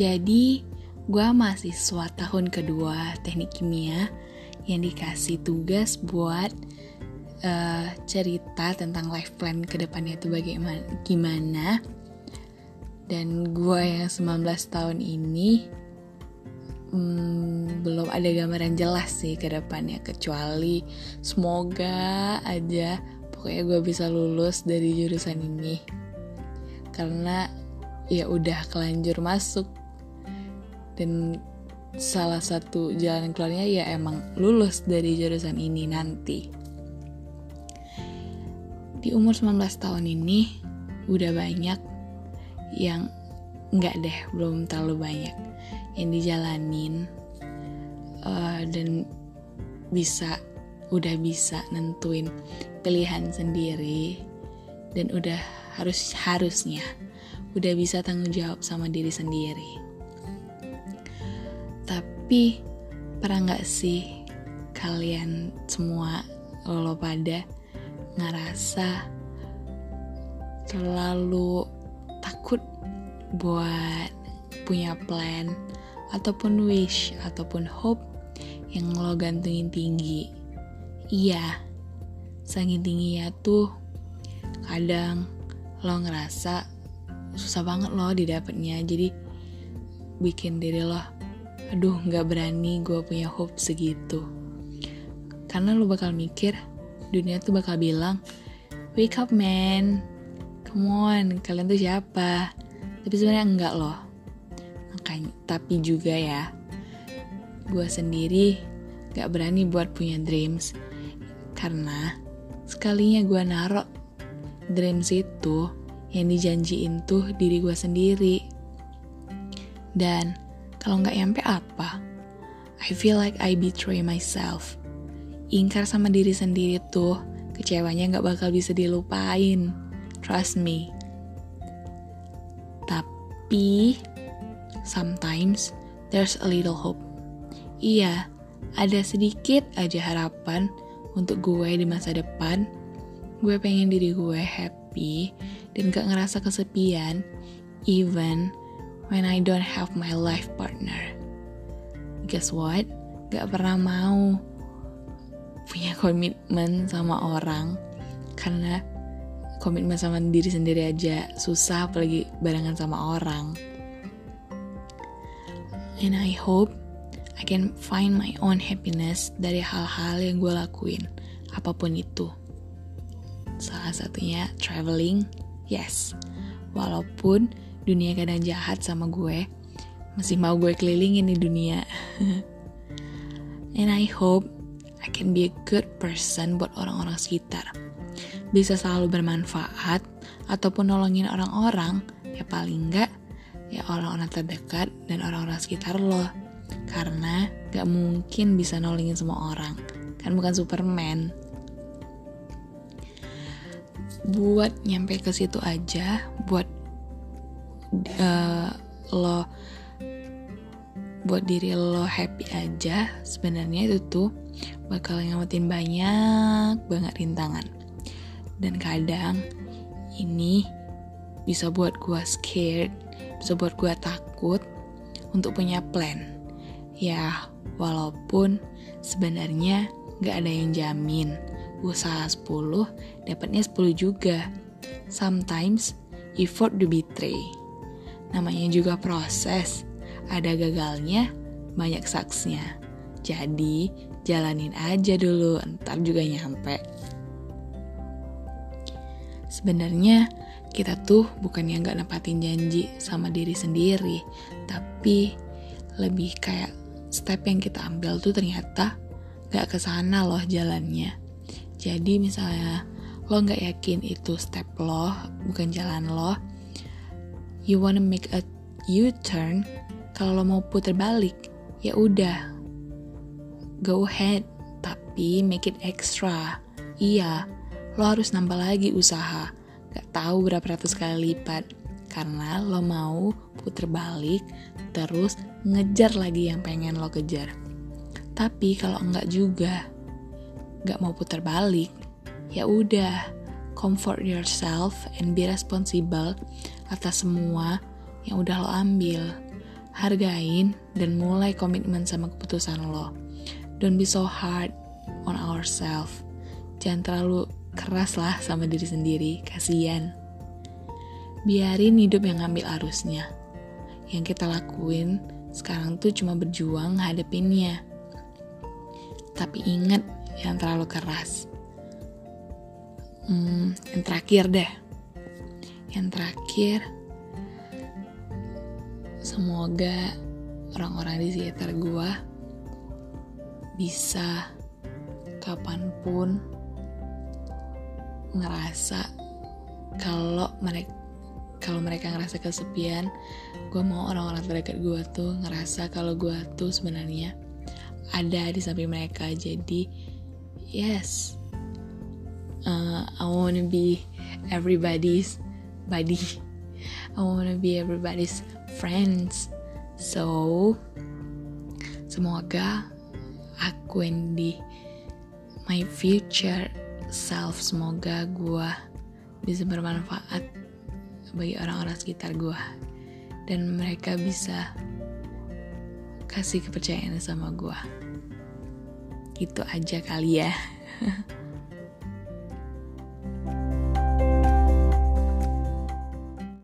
Jadi, gue mahasiswa tahun kedua teknik kimia yang dikasih tugas buat uh, cerita tentang life plan ke depannya itu bagaimana dan gue yang 19 tahun ini hmm, belum ada gambaran jelas sih ke depannya kecuali semoga aja pokoknya gue bisa lulus dari jurusan ini. Karena ya udah kelanjur masuk dan salah satu jalan keluarnya ya emang lulus dari jurusan ini nanti. Di umur 19 tahun ini udah banyak yang nggak deh belum terlalu banyak yang dijalanin uh, dan bisa udah bisa nentuin pilihan sendiri dan udah harus harusnya udah bisa tanggung jawab sama diri sendiri tapi pernah nggak sih kalian semua lo pada ngerasa terlalu takut buat punya plan ataupun wish ataupun hope yang lo gantungin tinggi. Iya, saking tingginya tuh kadang lo ngerasa susah banget lo didapatnya jadi bikin diri lo aduh nggak berani gue punya hope segitu. Karena lo bakal mikir dunia tuh bakal bilang wake up man. Come on kalian tuh siapa? Tapi sebenarnya enggak loh. Makanya tapi juga ya gue sendiri gak berani buat punya dreams. Karena sekalinya gue narok dreams itu yang dijanjiin tuh diri gue sendiri. Dan kalau nggak nyampe apa I feel like I betray myself ingkar sama diri sendiri tuh kecewanya nggak bakal bisa dilupain Trust me. Tapi, sometimes there's a little hope. Iya, ada sedikit aja harapan untuk gue di masa depan. Gue pengen diri gue happy dan gak ngerasa kesepian, even when I don't have my life partner. Guess what? Gak pernah mau punya komitmen sama orang karena komitmen sama diri sendiri aja susah apalagi barengan sama orang and I hope I can find my own happiness dari hal-hal yang gue lakuin apa pun itu salah satunya traveling yes walaupun dunia kadang jahat sama gue. Masih mau gue kelilingin di dunia. And I hope I can be a good person buat orang-orang sekitar. Bisa selalu bermanfaat ataupun nolongin orang-orang, ya paling enggak ya orang-orang terdekat dan orang-orang sekitar lo. Karena gak mungkin bisa nolongin semua orang, kan bukan Superman. Buat nyampe ke situ aja, buat uh, lo buat diri lo happy aja sebenarnya itu tuh bakal ngamatin banyak banget rintangan dan kadang ini bisa buat gue scared, bisa buat gue takut untuk punya plan. Ya, walaupun sebenarnya gak ada yang jamin. Usaha 10, dapatnya 10 juga. Sometimes, effort to betray. Namanya juga proses. Ada gagalnya, banyak saksnya. Jadi, jalanin aja dulu, ntar juga nyampe sebenarnya kita tuh bukan yang gak nepatin janji sama diri sendiri, tapi lebih kayak step yang kita ambil tuh ternyata gak ke sana loh jalannya. Jadi misalnya lo gak yakin itu step lo, bukan jalan lo, you wanna make a U-turn, kalau lo mau putar balik, ya udah, go ahead, tapi make it extra. Iya, lo harus nambah lagi usaha. Gak tahu berapa ratus kali lipat. Karena lo mau puter balik, terus ngejar lagi yang pengen lo kejar. Tapi kalau enggak juga, gak mau puter balik, ya udah, comfort yourself and be responsible atas semua yang udah lo ambil. hargain dan mulai komitmen sama keputusan lo. Don't be so hard on ourselves. Jangan terlalu keras lah sama diri sendiri, kasihan. Biarin hidup yang ngambil arusnya. Yang kita lakuin sekarang tuh cuma berjuang hadapinnya. Tapi ingat yang terlalu keras. Hmm, yang terakhir deh. Yang terakhir, semoga orang-orang di sekitar gue bisa kapan pun ngerasa kalau mereka kalau mereka ngerasa kesepian gue mau orang-orang terdekat gue tuh ngerasa kalau gue tuh sebenarnya ada di samping mereka jadi yes uh, I wanna be everybody's buddy. I wanna be everybody's friends. So semoga aku di my future self semoga gue bisa bermanfaat bagi orang-orang sekitar gue dan mereka bisa kasih kepercayaan sama gue itu aja kali ya